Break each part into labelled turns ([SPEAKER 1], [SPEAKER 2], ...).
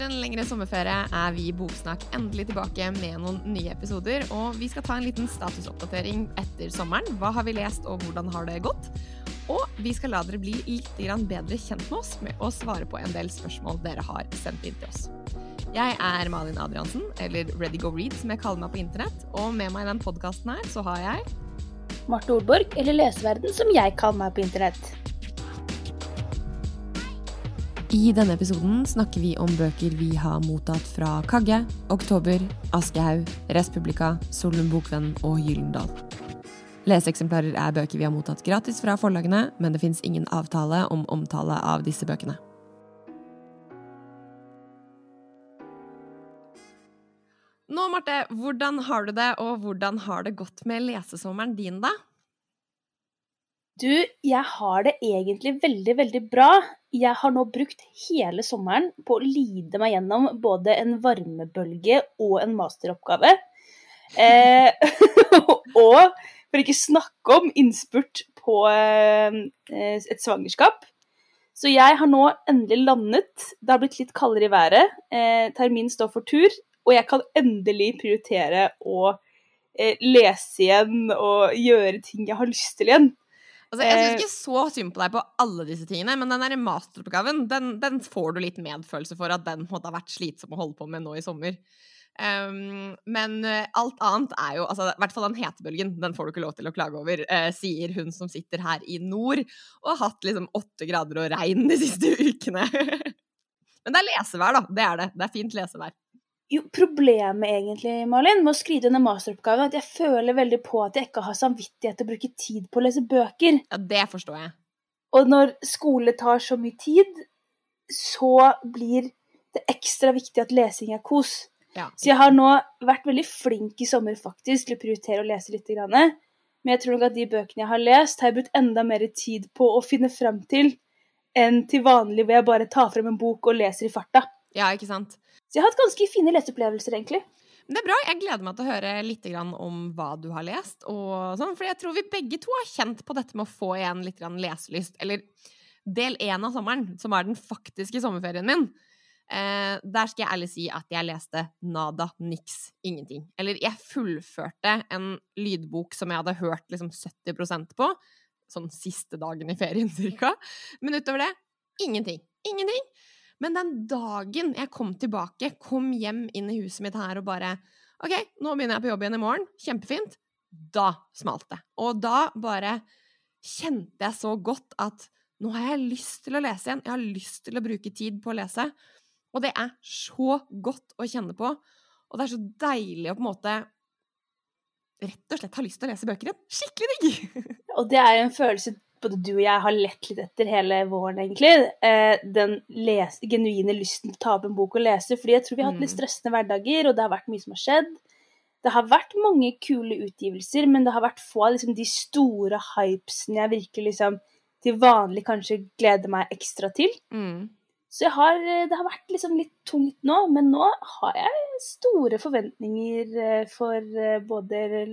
[SPEAKER 1] Etter en lengre sommerferie er vi i Boksnakk endelig tilbake med noen nye episoder. Og vi skal ta en liten statusoppdatering etter sommeren. Hva har vi lest, og hvordan har det gått? Og vi skal la dere bli litt bedre kjent med oss med å svare på en del spørsmål dere har sendt inn til oss. Jeg er Malin Adriansen, eller Ready Go Read som jeg kaller meg på internett. Og med meg i den podkasten her så har jeg
[SPEAKER 2] Marte Olborg, eller Leseverden som jeg kaller meg på internett.
[SPEAKER 1] I denne episoden snakker vi om bøker vi har mottatt fra Kagge, Oktober, Aschehoug, Respublika, Solum Bokvenn og Gyllendal. Leseeksemplarer er bøker vi har mottatt gratis fra forlagene, men det fins ingen avtale om omtale av disse bøkene. Nå, Marte, hvordan har du det, og hvordan har det gått med lesesommeren din, da?
[SPEAKER 2] Du, jeg har det egentlig veldig, veldig bra. Jeg har nå brukt hele sommeren på å lide meg gjennom både en varmebølge og en masteroppgave. Eh, og for ikke snakke om innspurt på eh, et svangerskap. Så jeg har nå endelig landet. Det har blitt litt kaldere i været. Eh, termin står for tur, og jeg kan endelig prioritere å eh, lese igjen og gjøre ting jeg har lyst til igjen.
[SPEAKER 1] Altså, jeg syns eh, ikke så synd på deg på alle disse tingene, men den der masteroppgaven den, den, får du litt medfølelse for at den måtte ha vært slitsom å holde på med nå i sommer. Um, men uh, alt annet er jo altså, I hvert fall den hetebølgen, den får du ikke lov til å klage over, uh, sier hun som sitter her i nord og har hatt liksom åtte grader og regn de siste ukene. men det er lesevær, da. Det er det. Det er fint lesevær.
[SPEAKER 2] Jo, problemet egentlig, Malin, med å skrive denne masteroppgaven, er at jeg føler veldig på at jeg ikke har samvittighet til å bruke tid på å lese bøker.
[SPEAKER 1] Ja, det forstår jeg.
[SPEAKER 2] Og når skole tar så mye tid, så blir det ekstra viktig at lesing er kos. Ja. Så jeg har nå vært veldig flink i sommer faktisk til å prioritere å lese litt. Men jeg tror nok at de bøkene jeg har lest, har jeg brukt enda mer tid på å finne fram til enn til vanlig hvor jeg bare tar frem en bok og leser i farta.
[SPEAKER 1] Ja, ikke sant?
[SPEAKER 2] Så jeg har hatt ganske fine leseopplevelser, egentlig.
[SPEAKER 1] Det er bra. Jeg gleder meg til å høre litt om hva du har lest. sånn, For jeg tror vi begge to har kjent på dette med å få igjen litt leselyst. Eller del én av sommeren, som er den faktiske sommerferien min. Eh, der skal jeg ærlig si at jeg leste nada, niks, ingenting. Eller jeg fullførte en lydbok som jeg hadde hørt liksom 70% på. Sånn siste dagen i ferien, cirka. Men utover det ingenting. Ingenting. Men den dagen jeg kom tilbake, kom hjem inn i huset mitt her og bare OK, nå begynner jeg på jobb igjen i morgen. Kjempefint. Da smalt det. Og da bare kjente jeg så godt at nå har jeg lyst til å lese igjen. Jeg har lyst til å bruke tid på å lese. Og det er så godt å kjenne på. Og det er så deilig å på en måte rett og slett ha lyst til å lese bøker igjen. Skikkelig digg!
[SPEAKER 2] og det er en følelse både du og jeg har lett litt etter hele våren, egentlig. Eh, den les, genuine lysten til å ta opp en bok og lese. Fordi jeg tror vi har hatt litt mm. stressende hverdager, og det har vært mye som har skjedd. Det har vært mange kule utgivelser, men det har vært få av liksom, de store hypesene jeg virkelig liksom til vanlig kanskje gleder meg ekstra til. Mm. Så har, eh, det har vært liksom litt tungt nå, men nå har jeg store forventninger eh, for eh, både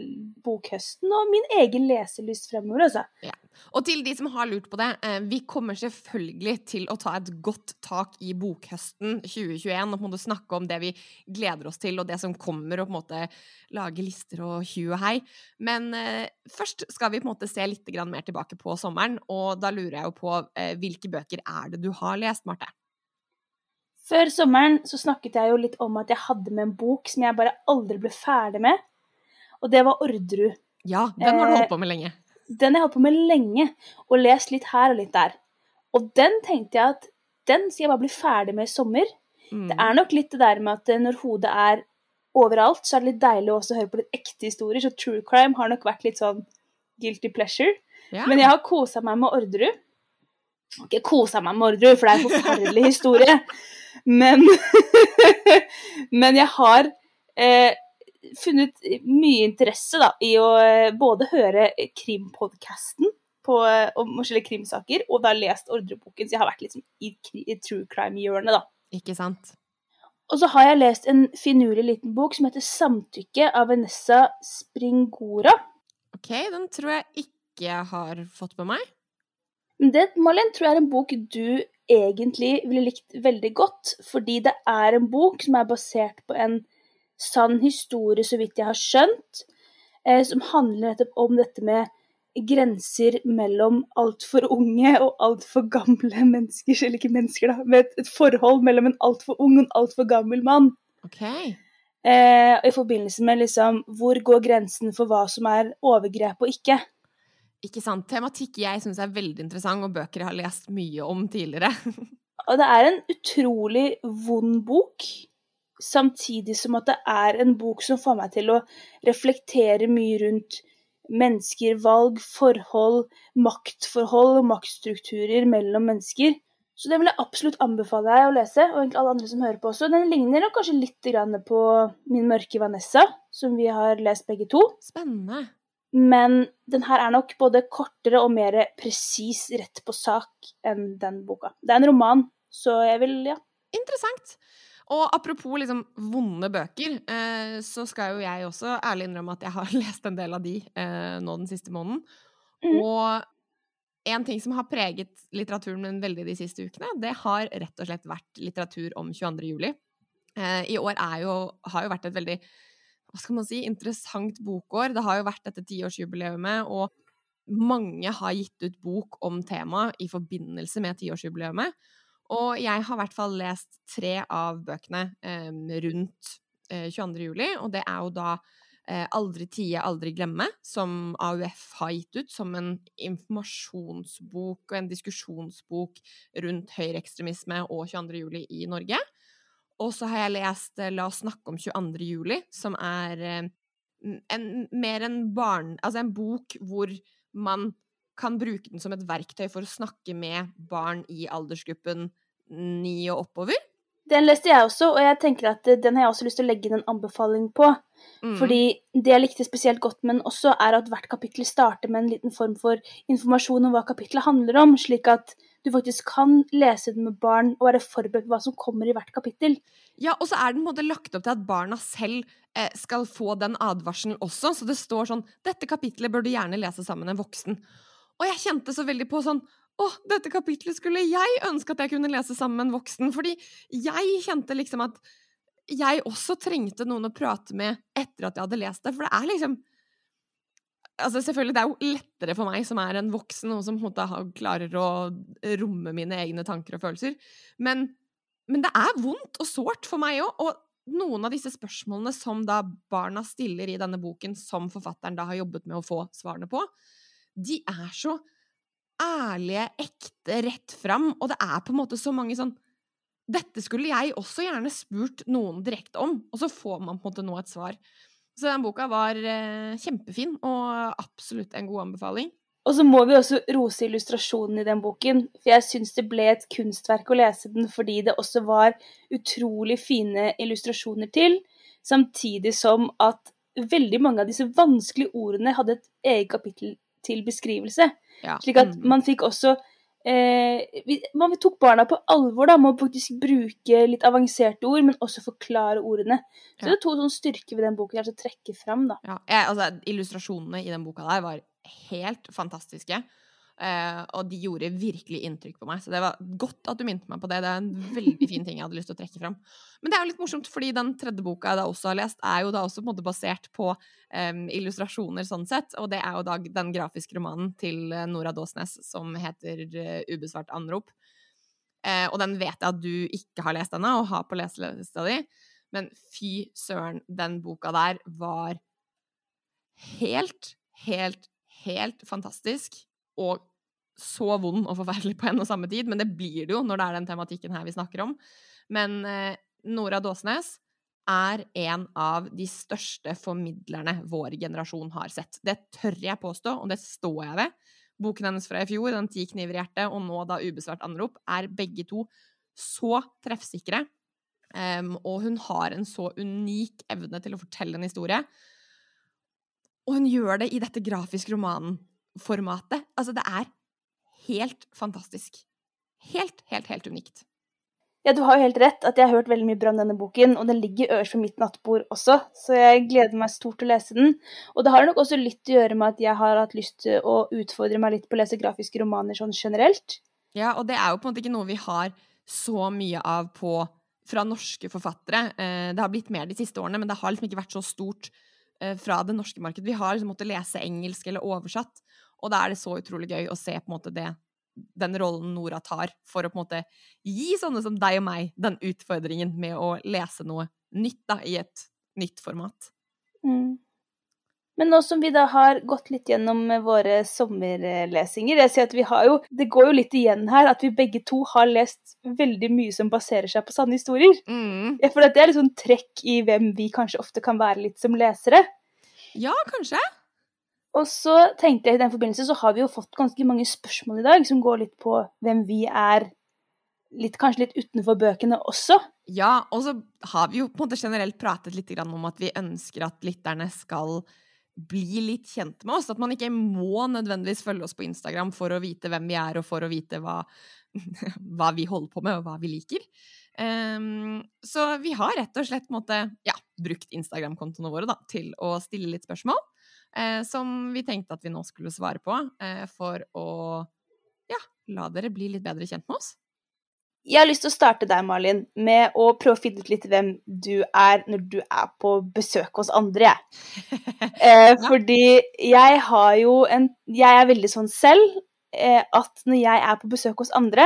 [SPEAKER 2] bokhøsten og min egen leselyst fremover, altså.
[SPEAKER 1] Ja. Og til de som har lurt på det, vi kommer selvfølgelig til å ta et godt tak i bokhøsten 2021 og på en måte snakke om det vi gleder oss til, og det som kommer, og på en måte lage lister og hu og hei. Men eh, først skal vi på en måte se litt mer tilbake på sommeren, og da lurer jeg jo på eh, hvilke bøker er det du har lest, Marte?
[SPEAKER 2] Før sommeren så snakket jeg jo litt om at jeg hadde med en bok som jeg bare aldri ble ferdig med, og det var Orderud.
[SPEAKER 1] Ja, den har du holdt på med lenge.
[SPEAKER 2] Den har jeg holdt på med lenge, og lest litt her og litt der. Og den tenkte jeg at den skal jeg bare bli ferdig med i sommer. Mm. Det er nok litt det der med at eh, når hodet er overalt, så er det litt deilig også å høre på litt ekte historier, så true crime har nok vært litt sånn guilty pleasure. Ja. Men jeg har kosa meg med Orderud. Ikke kosa meg med Orderud, for det er en forferdelig historie. Men, men jeg har eh, funnet mye interesse da, i å eh, både høre krimpodkasten eh, om forskjellige krimsaker, og da lest ordreboken, så jeg har vært liksom i, i true crime-hjørnet, da.
[SPEAKER 1] Ikke sant?
[SPEAKER 2] Og så har jeg lest en finurlig liten bok som heter 'Samtykke' av Vanessa Springora.
[SPEAKER 1] OK, den tror jeg ikke jeg har fått med meg.
[SPEAKER 2] Det, Malin, tror jeg er en bok du egentlig ville likt veldig godt, fordi det er en bok som er basert på en sann historie, så vidt jeg har skjønt, eh, som handler nettopp om dette med grenser mellom altfor unge og altfor gamle mennesker, eller ikke mennesker, da, med et, et forhold mellom en altfor ung og en altfor gammel mann.
[SPEAKER 1] Okay.
[SPEAKER 2] Eh, I forbindelse med liksom hvor går grensen for hva som er overgrep og ikke.
[SPEAKER 1] Ikke sant. Tematikk jeg syns er veldig interessant, og bøker jeg har lest mye om tidligere.
[SPEAKER 2] og det er en utrolig vond bok, samtidig som at det er en bok som får meg til å reflektere mye rundt mennesker, valg, forhold, maktforhold og maktstrukturer mellom mennesker. Så det vil jeg absolutt anbefale deg å lese, og egentlig alle andre som hører på også. Den ligner nok kanskje litt på Min mørke Vanessa, som vi har lest begge to.
[SPEAKER 1] Spennende.
[SPEAKER 2] Men den her er nok både kortere og mer presis rett på sak enn den boka. Det er en roman, så jeg vil, ja.
[SPEAKER 1] Interessant. Og apropos liksom vonde bøker, eh, så skal jo jeg også ærlig innrømme at jeg har lest en del av de eh, nå den siste måneden. Mm. Og en ting som har preget litteraturen min veldig de siste ukene, det har rett og slett vært litteratur om 22. juli. Eh, I år jo, har jo vært et veldig hva skal man si, interessant bokår. Det har jo vært dette tiårsjubileet, og mange har gitt ut bok om temaet i forbindelse med tiårsjubileet. Og jeg har i hvert fall lest tre av bøkene um, rundt uh, 22. juli, og det er jo da eh, Aldri tie, aldri glemme, som AUF har gitt ut som en informasjonsbok og en diskusjonsbok rundt høyreekstremisme og 22. juli i Norge. Og så har jeg lest eh, La oss snakke om 22. juli, som er eh, en, mer en barn... Altså en bok hvor man kan bruke den som et verktøy for å snakke med barn i aldersgruppen ni og oppover.
[SPEAKER 2] Den leste jeg også, og jeg tenker at eh, den har jeg også lyst til å legge inn en anbefaling på. Mm. Fordi det jeg likte spesielt godt med den også, er at hvert kapittel starter med en liten form for informasjon om hva kapittelet handler om, slik at du faktisk kan lese den med barn og være forberedt på hva som kommer i hvert kapittel.
[SPEAKER 1] Ja, og så er den måte lagt opp til at barna selv eh, skal få den advarselen også. Så det står sånn 'Dette kapittelet bør du gjerne lese sammen med en voksen'. Og jeg kjente så veldig på sånn å, dette kapitlet skulle jeg ønske at jeg kunne lese sammen med en voksen. Fordi jeg kjente liksom at jeg også trengte noen å prate med etter at jeg hadde lest det. For det er liksom Altså selvfølgelig, det er jo lettere for meg som er en voksen, og som klarer å romme mine egne tanker og følelser. Men, men det er vondt og sårt for meg òg. Og noen av disse spørsmålene som da barna stiller i denne boken, som forfatteren da har jobbet med å få svarene på, de er så ærlige, ekte, rett fram, og det er på en måte så mange sånn Dette skulle jeg også gjerne spurt noen direkte om, og så får man på en måte nå et svar. Så den boka var eh, kjempefin, og absolutt en god anbefaling.
[SPEAKER 2] Og så må vi også rose illustrasjonen i den boken, for jeg syns det ble et kunstverk å lese den fordi det også var utrolig fine illustrasjoner til, samtidig som at veldig mange av disse vanskelige ordene hadde et eget kapittel til beskrivelse. Ja. Slik at mm. man fikk også eh, Man tok barna på alvor da, med å faktisk bruke litt avanserte ord, men også forklare ordene. Så ja. det er to sånne styrker ved den boken her som trekker fram. da.
[SPEAKER 1] Ja, jeg, altså, illustrasjonene i den boka der var helt fantastiske. Uh, og de gjorde virkelig inntrykk på meg. Så det var godt at du minte meg på det. Det er en veldig fin ting jeg hadde lyst til å trekke fram. Men det er jo litt morsomt, fordi den tredje boka jeg da også har lest, er jo da også på en måte basert på um, illustrasjoner sånn sett. Og det er jo da den grafiske romanen til eh, Nora Dåsnes som heter uh, Ubesvart anrop. Uh, og den vet jeg at du ikke har lest ennå, og har på leselista di. Men fy søren, den boka der var helt, helt, helt fantastisk og så vond og forferdelig på en og samme tid, men det blir det jo når det er den tematikken her vi snakker om. Men eh, Nora Dåsnes er en av de største formidlerne vår generasjon har sett. Det tør jeg påstå, og det står jeg ved. Boken hennes fra i fjor, Den ti kniver i hjertet, og nå da Ubesvart anrop, er begge to så treffsikre. Um, og hun har en så unik evne til å fortelle en historie. Og hun gjør det i dette grafiske romanen formatet. Altså, det er helt fantastisk. Helt, helt, helt unikt.
[SPEAKER 2] Ja, du har jo helt rett at jeg har hørt veldig mye bra om denne boken, og den ligger øverst på mitt nattbord også, så jeg gleder meg stort til å lese den. Og det har nok også litt å gjøre med at jeg har hatt lyst til å utfordre meg litt på å lese grafiske romaner sånn generelt.
[SPEAKER 1] Ja, og det er jo på en måte ikke noe vi har så mye av på fra norske forfattere. Eh, det har blitt mer de siste årene, men det har liksom ikke vært så stort eh, fra det norske markedet. Vi har liksom måttet lese engelsk eller oversatt, og da er det så utrolig gøy å se på en måte det den rollen Nora tar for å på en måte gi sånne som deg og meg den utfordringen med å lese noe nytt da, i et nytt format.
[SPEAKER 2] Mm. Men nå som vi da har gått litt gjennom våre sommerlesinger jeg ser at vi har jo, Det går jo litt igjen her at vi begge to har lest veldig mye som baserer seg på sanne historier.
[SPEAKER 1] Mm.
[SPEAKER 2] At Det er litt sånn trekk i hvem vi kanskje ofte kan være litt som lesere.
[SPEAKER 1] Ja, kanskje.
[SPEAKER 2] Og så tenkte jeg i den forbindelse så har vi jo fått ganske mange spørsmål i dag som går litt på hvem vi er litt, kanskje litt utenfor bøkene også.
[SPEAKER 1] Ja, og så har vi jo på en måte generelt pratet litt om at vi ønsker at lytterne skal bli litt kjent med oss. At man ikke må nødvendigvis følge oss på Instagram for å vite hvem vi er, og for å vite hva, hva vi holder på med, og hva vi liker. Um, så vi har rett og slett måtte, ja, brukt Instagram-kontoene våre da, til å stille litt spørsmål. Uh, som vi tenkte at vi nå skulle svare på, eh, for å ja, la dere bli litt bedre kjent med oss.
[SPEAKER 2] Jeg har lyst til å starte deg, Malin, med å prøve å finne ut litt hvem du er når du er på besøk hos andre, jeg. Eh. Fordi jeg har jo en Jeg er veldig sånn selv eh, at når jeg er på besøk hos andre,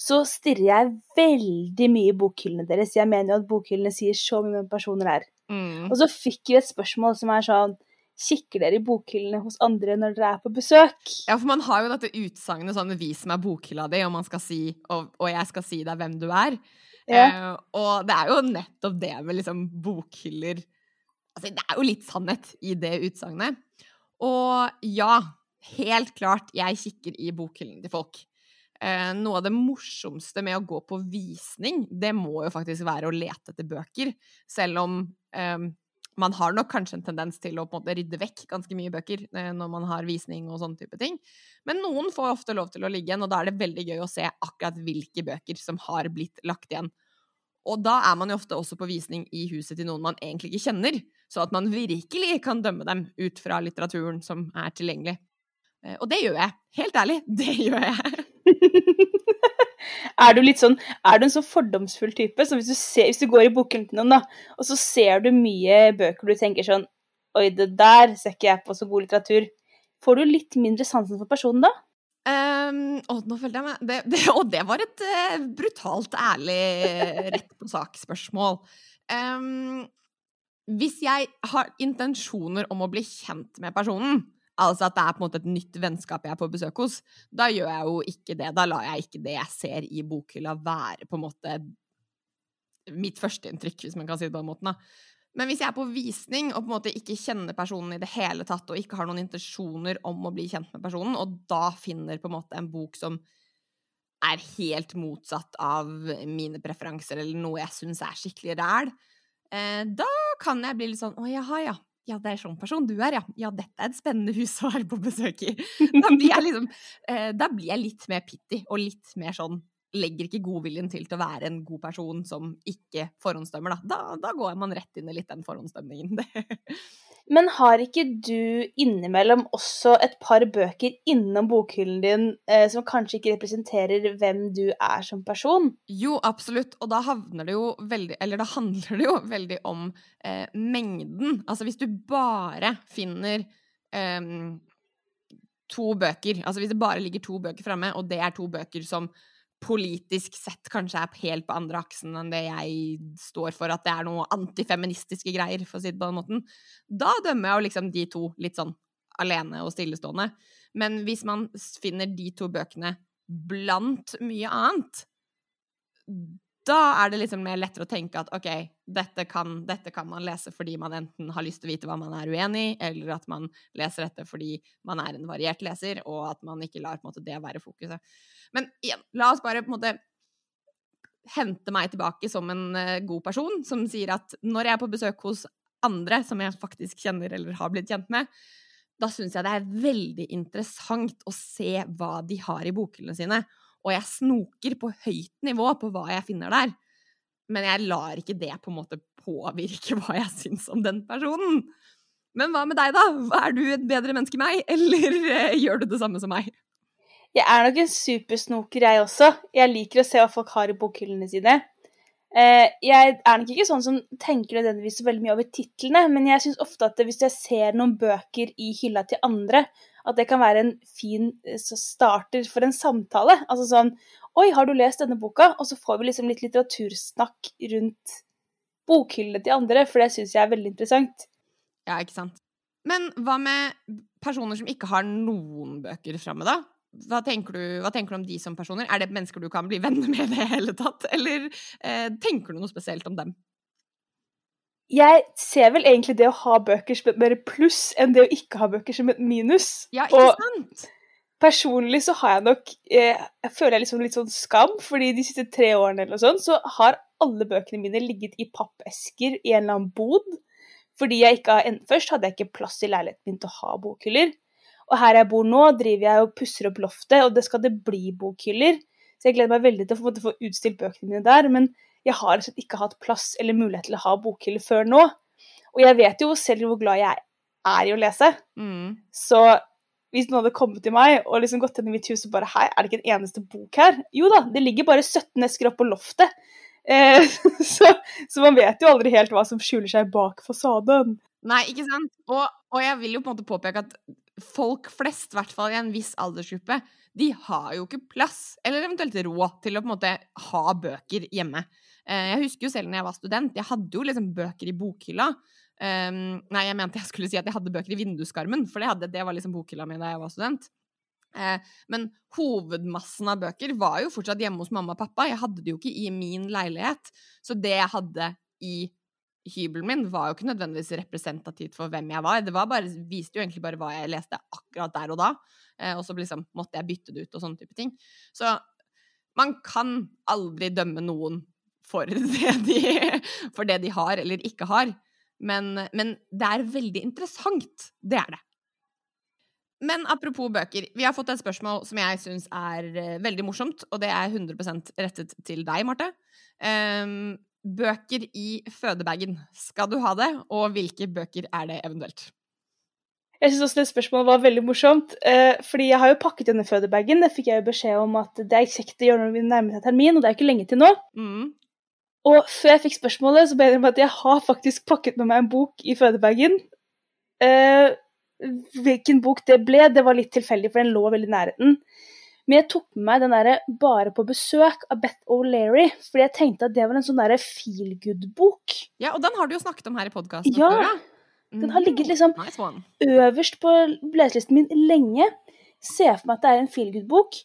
[SPEAKER 2] så stirrer jeg veldig mye i bokhyllene deres. Jeg mener jo at bokhyllene sier så mye om personer er. Mm. Og så fikk vi et spørsmål som er sånn Kikker dere i bokhyllene hos andre når dere er på besøk?
[SPEAKER 1] Ja, for man har jo dette utsagnet sånn 'vis meg bokhylla di', og, man skal si, og, og, jeg skal si deg hvem du er. Ja. Uh, og det er jo nettopp det med liksom bokhyller Altså, det er jo litt sannhet i det utsagnet. Og ja, helt klart, jeg kikker i bokhyllene til folk. Uh, noe av det morsomste med å gå på visning, det må jo faktisk være å lete etter bøker. Selv om eh, man har nok kanskje en tendens til å på en måte rydde vekk ganske mye bøker eh, når man har visning og sånne type ting. Men noen får ofte lov til å ligge igjen, og da er det veldig gøy å se akkurat hvilke bøker som har blitt lagt igjen. Og da er man jo ofte også på visning i huset til noen man egentlig ikke kjenner, så at man virkelig kan dømme dem ut fra litteraturen som er tilgjengelig. Eh, og det gjør jeg. Helt ærlig, det gjør jeg.
[SPEAKER 2] Er du sånn, er du en så fordomsfull type? Så hvis du, ser, hvis du går i da, og så ser du mye bøker du tenker sånn Oi, det der ser ikke jeg på så god litteratur. Får du litt mindre sansen for personen da?
[SPEAKER 1] Um, å, nå følte jeg meg det, det, Og det var et uh, brutalt ærlig rett på sak-spørsmål. Um, hvis jeg har intensjoner om å bli kjent med personen, Altså at det er på en måte et nytt vennskap jeg er på besøk hos. Da gjør jeg jo ikke det. Da lar jeg ikke det jeg ser i bokhylla være på en måte mitt førsteinntrykk, hvis man kan si det på den måten. da. Men hvis jeg er på visning og på en måte ikke kjenner personen i det hele tatt, og ikke har noen intensjoner om å bli kjent med personen, og da finner på en måte en bok som er helt motsatt av mine preferanser, eller noe jeg syns er skikkelig ræl, eh, da kan jeg bli litt sånn Å, jaha, ja. Ja, det er sånn person du er, ja. Ja, dette er et spennende hus å være på besøk i. Da blir jeg liksom eh, Da blir jeg litt mer pitty, og litt mer sånn Legger ikke godviljen til til å være en god person som ikke forhåndsdømmer, da. Da, da går man rett inn i litt den forhåndsdømningen.
[SPEAKER 2] Men har ikke du innimellom også et par bøker innom bokhyllen din eh, som kanskje ikke representerer hvem du er som person?
[SPEAKER 1] Jo, absolutt. Og da havner det jo veldig Eller da handler det jo veldig om eh, mengden. Altså hvis du bare finner eh, to bøker Altså hvis det bare ligger to bøker framme, og det er to bøker som politisk sett kanskje er helt på andre aksen enn det jeg står for, at det er noe antifeministiske greier, for å si det på den måten, da dømmer jeg jo liksom de to litt sånn alene og stillestående. Men hvis man finner de to bøkene blant mye annet, da er det liksom mer lettere å tenke at OK, dette kan, dette kan, man lese fordi man enten har lyst til å vite hva man er uenig i, eller at man leser dette fordi man er en variert leser, og at man ikke lar måte, det være fokuset. Men igjen, la oss bare på en måte hente meg tilbake som en uh, god person som sier at når jeg er på besøk hos andre som jeg faktisk kjenner eller har blitt kjent med, da syns jeg det er veldig interessant å se hva de har i bokhyllene sine. Og jeg snoker på høyt nivå på hva jeg finner der. Men jeg lar ikke det på en måte påvirke hva jeg syns om den personen. Men hva med deg, da? Er du et bedre menneske enn meg, eller uh, gjør du det samme som meg?
[SPEAKER 2] Jeg er nok en supersnoker, jeg også. Jeg liker å se hva folk har i bokhyllene sine. Eh, jeg er nok ikke sånn som tenker nødvendigvis så veldig mye over titlene, men jeg syns ofte at hvis jeg ser noen bøker i hylla til andre, at det kan være en fin eh, starter for en samtale. Altså sånn Oi, har du lest denne boka? Og så får vi liksom litt litteratursnakk rundt bokhyllene til andre, for det syns jeg er veldig interessant.
[SPEAKER 1] Ja, ikke sant. Men hva med personer som ikke har noen bøker framme, da? Hva tenker, du, hva tenker, du, om de som personer? Er det mennesker du kan bli venner med i det hele tatt? Eller eh, tenker du noe spesielt om dem?
[SPEAKER 2] Jeg ser vel egentlig det å ha bøker som et mer pluss enn det å ikke ha bøker som et minus.
[SPEAKER 1] Ja, ikke og sant?
[SPEAKER 2] personlig så har jeg nok eh, Jeg føler jeg liksom litt sånn skam, fordi de siste tre årene eller noe sånt, så har alle bøkene mine ligget i pappesker i en eller annen bod. Fordi jeg ikke har Først hadde jeg ikke plass i leiligheten min til å ha bokhyller. Og her jeg bor nå, driver jeg og pusser opp loftet, og det skal det bli bokhyller. Så jeg gleder meg veldig til å få, utstilt bøkene mine der. Men jeg har ikke hatt plass eller mulighet til å ha bokhyller før nå. Og jeg vet jo selv hvor glad jeg er i å lese. Mm. Så hvis noen hadde kommet til meg og liksom gått inn i mitt hus og bare Hei, er det ikke en eneste bok her? Jo da, det ligger bare 17 esker oppå loftet. Eh, så, så, man vet jo aldri helt hva som skjuler seg bak fasaden.
[SPEAKER 1] Nei, ikke sant? Og, og jeg vil jo på en måte påpeke at folk flest, i hvert fall i en viss aldersgruppe, de har jo ikke plass, eller eventuelt råd, til å på en måte ha bøker hjemme. Eh, jeg husker jo selv når jeg var student, jeg hadde jo liksom bøker i bokhylla. Um, nei, jeg mente jeg skulle si at jeg hadde bøker i vinduskarmen, for det, hadde, det var liksom bokhylla mi da jeg var student. Uh, men hovedmassen av bøker var jo fortsatt hjemme hos mamma og pappa. Jeg hadde det jo ikke i min leilighet. Så det jeg hadde i hybelen min, var jo ikke nødvendigvis representativt for hvem jeg var. Det var bare, viste jo egentlig bare hva jeg leste akkurat der og da. Eh, og så liksom måtte jeg bytte det ut og sånne type ting. Så man kan aldri dømme noen for det de, for det de har eller ikke har. Men, men det er veldig interessant. Det er det. Men apropos bøker. Vi har fått et spørsmål som jeg syns er uh, veldig morsomt, og det er 100% rettet til deg, Marte. Um, bøker i fødebagen. Skal du ha det, og hvilke bøker er det eventuelt?
[SPEAKER 2] Jeg syns også det spørsmålet var veldig morsomt. Eh, fordi jeg har jo pakket denne fødebagen. Det fikk jeg jo beskjed om at det er kjekt å gjøre når vi nærmer seg termin, og det er ikke lenge til nå. Mm. Og før jeg fikk spørsmålet, så ble det med at jeg har faktisk pakket med meg en bok i fødebagen. Eh, hvilken bok det ble, det var litt tilfeldig, for den lå veldig i nærheten. Men jeg tok med meg den derre 'Bare på besøk' av Beth O'Leary, fordi jeg tenkte at det var en sånn derre feel good-bok.
[SPEAKER 1] Ja, og den har du jo snakket om her i podkasten
[SPEAKER 2] ja, før. Ja. Den har ligget mm, liksom nice øverst på leselisten min lenge. Ser for meg at det er en feel good-bok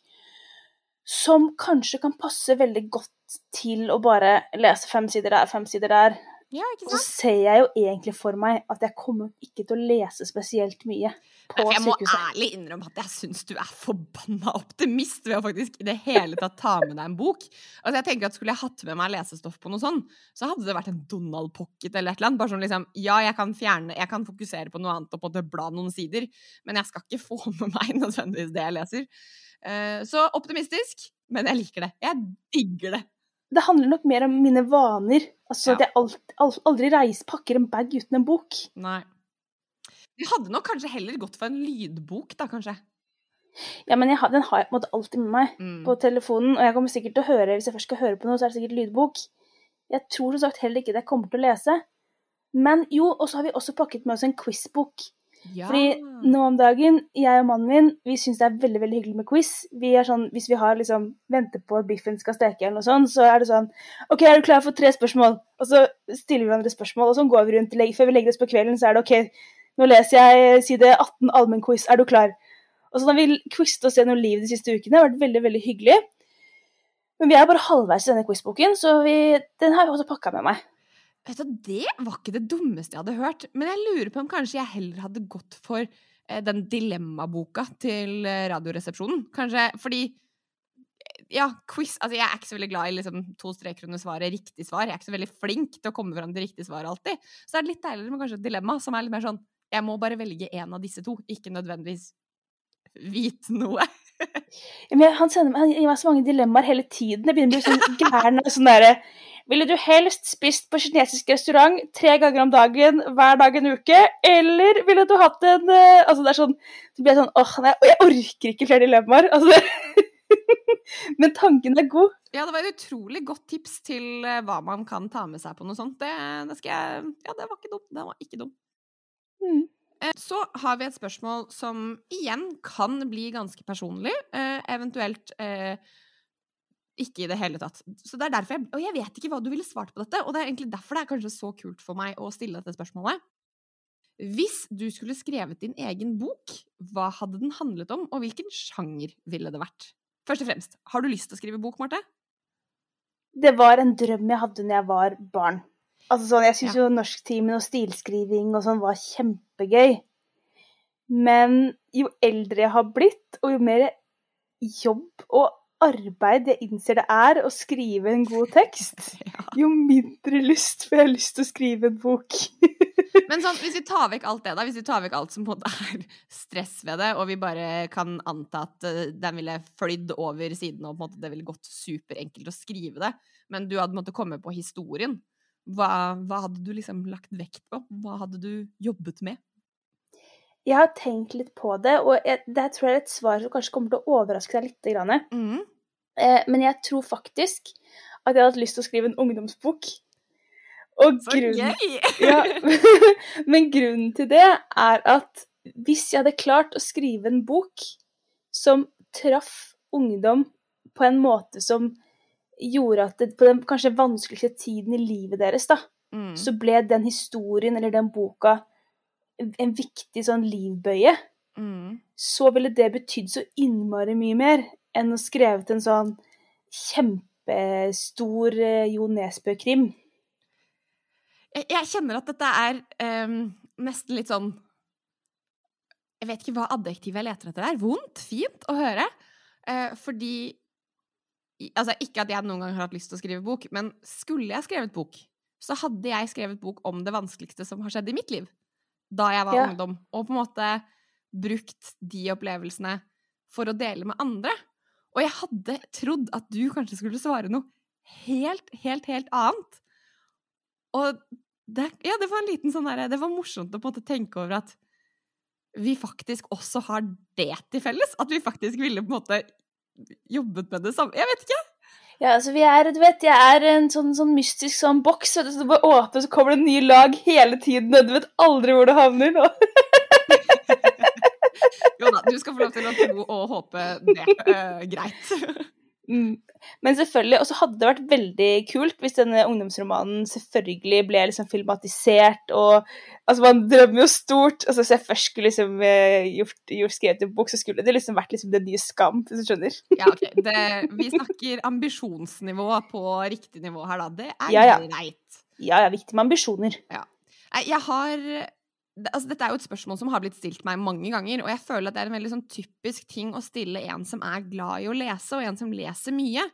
[SPEAKER 2] som kanskje kan passe veldig godt til å bare lese fem sider der, fem sider der.
[SPEAKER 1] Ja,
[SPEAKER 2] og så ser jeg jo egentlig for meg at jeg kommer ikke til å lese spesielt mye på
[SPEAKER 1] sykehuset.
[SPEAKER 2] Jeg
[SPEAKER 1] må ærlig innrømme at jeg syns du er forbanna optimist ved å faktisk i det hele tatt ta med deg en bok. Altså jeg tenker at Skulle jeg hatt med meg lesestoff på noe sånn, så hadde det vært en Donald Pocket eller et eller annet. Bare sånn liksom Ja, jeg kan fjerne Jeg kan fokusere på noe annet og på det bla noen sider, men jeg skal ikke få med meg nødvendigvis det jeg leser. Uh, så optimistisk, men jeg liker det. Jeg digger det
[SPEAKER 2] det handler nok mer om mine vaner. Altså ja. at jeg alt, aldri reiser, pakker en bag uten en bok.
[SPEAKER 1] Nei. Vi hadde nok kanskje heller gått for en lydbok, da, kanskje.
[SPEAKER 2] Ja, men har, den har jeg på en måte alltid med meg mm. på telefonen. Og jeg kommer sikkert til å høre, hvis jeg først skal høre på noe, så er det sikkert lydbok. Jeg tror som sagt heller ikke det jeg kommer til å lese. Men jo, og så har vi også pakket med oss en quizbok. Ja. Fordi nå om dagen, jeg og mannen min, vi syns det er veldig veldig hyggelig med quiz. Vi er sånn, Hvis vi har liksom venter på at biffen skal steke, eller noe sånt, så er det sånn OK, er du klar for tre spørsmål? Og så stiller vi hverandre spørsmål, og sånn går vi rundt før vi legger oss på kvelden, så er det OK, nå leser jeg side 18 allmennquiz, er du klar? Og så har vi quizet oss gjennom livet de siste ukene, det har vært veldig veldig hyggelig. Men vi er bare halvveis i denne quizboken, så vi, den har jeg også pakka med meg.
[SPEAKER 1] Vet du, Det var ikke det dummeste jeg hadde hørt. Men jeg lurer på om kanskje jeg heller hadde gått for eh, den dilemmaboka til eh, Radioresepsjonen. Kanskje fordi Ja, quiz Altså, jeg er ikke så veldig glad i liksom, to streker under svaret, riktig svar. Jeg er ikke så veldig flink til å komme fram til riktig svar alltid. Så det er litt deiligere med kanskje et dilemma som er litt mer sånn Jeg må bare velge én av disse to, ikke nødvendigvis vite noe.
[SPEAKER 2] Men han, sender, han gir meg så mange dilemmaer hele tiden. Jeg begynner å bli sånn gæren. Sånn derre Ville du helst spist på kinesisk restaurant tre ganger om dagen hver dag en uke, eller ville du hatt en uh, Altså, det er sånn Så blir jeg sånn åh, nei, jeg orker ikke flere dilemmaer. Altså, Men tanken er god.
[SPEAKER 1] Ja, det var et utrolig godt tips til uh, hva man kan ta med seg på noe sånt. Det, det skal jeg Ja, det var ikke dumt. Det var ikke dumt. Mm. Eh, så har vi et spørsmål som igjen kan bli ganske personlig, eventuelt ikke i det hele tatt. Så det er derfor jeg, Og jeg vet ikke hva du ville svart på dette, og det er egentlig derfor det er kanskje så kult for meg å stille dette spørsmålet. Hvis du skulle skrevet din egen bok, hva hadde den handlet om, og hvilken sjanger ville det vært? Først og fremst, har du lyst til å skrive bok, Marte?
[SPEAKER 2] Det var en drøm jeg hadde når jeg var barn. Altså sånn, Jeg syns ja. jo norsktimen og stilskriving og sånn var kjempegøy. Men jo eldre jeg har blitt, og jo mer jobb og arbeid jeg innser det er å skrive en god tekst, jo mindre lyst får jeg lyst til å skrive en bok.
[SPEAKER 1] Men sånn, hvis vi tar vekk alt det, da, hvis vi tar vekk alt som måte er stress ved det, og vi bare kan anta at uh, den ville flydd over siden, og på en måte det ville gått superenkelt å skrive det, men du hadde måttet komme på historien, hva, hva hadde du liksom lagt vekt på? Hva hadde du jobbet med?
[SPEAKER 2] Jeg har tenkt litt på det, og jeg, det tror jeg er et svar som kanskje kommer til å overraske deg litt. Mm. Eh, men jeg tror faktisk at jeg hadde lyst til å skrive en ungdomsbok.
[SPEAKER 1] Og Så grunnen, gøy!
[SPEAKER 2] ja, men grunnen til det er at hvis jeg hadde klart å skrive en bok som traff ungdom på en måte som gjorde at det, på den kanskje vanskeligste tiden i livet deres, da, mm. så ble den historien eller den boka en viktig sånn livbøye, mm. så ville det betydd så innmari mye mer enn å skrevet en sånn kjempestor uh, Jo Nesbø-krim.
[SPEAKER 1] Jeg, jeg, kjenner at dette er um, nesten litt sånn Jeg vet ikke hva adjektivet jeg leter etter er. Vondt? Fint å høre. Uh, fordi Altså, ikke at jeg noen gang har hatt lyst til å skrive bok, men skulle jeg skrevet bok, så hadde jeg skrevet bok om det vanskeligste som har skjedd i mitt liv da jeg var ja. ungdom, og på en måte brukt de opplevelsene for å dele med andre. Og jeg hadde trodd at du kanskje skulle svare noe helt, helt, helt annet. Og det, ja, det var en liten sånn derre Det var morsomt å på en måte tenke over at vi faktisk også har det til felles. At vi faktisk ville på en måte jobbet med det samme. Jeg vet ikke.
[SPEAKER 2] Ja, altså vi er, du vet, Jeg er en sånn, sånn mystisk sånn boks. Så du bare åpner, så kommer det en ny lag hele tiden. Og du vet aldri hvor det havner. nå.
[SPEAKER 1] jo da, du skal få lov til å tro og håpe det. Uh, greit.
[SPEAKER 2] Mm. Men selvfølgelig, Og så hadde det vært veldig kult hvis denne ungdomsromanen selvfølgelig ble liksom filmatisert og Altså, man drømmer jo stort. Altså, Hvis jeg først skulle liksom eh, gjort, gjort skrevet en bok, så skulle det liksom vært liksom den nye Skam, hvis du skjønner.
[SPEAKER 1] ja, ok. Det, vi snakker ambisjonsnivå på riktig nivå her, da. Det er ja, ja. greit.
[SPEAKER 2] Ja, ja. Viktig med ambisjoner.
[SPEAKER 1] Ja. Jeg har altså, dette er jo et spørsmål som har blitt stilt meg mange ganger, og jeg føler at det er en veldig sånn typisk ting å stille en som er glad i å lese, og en som leser mye.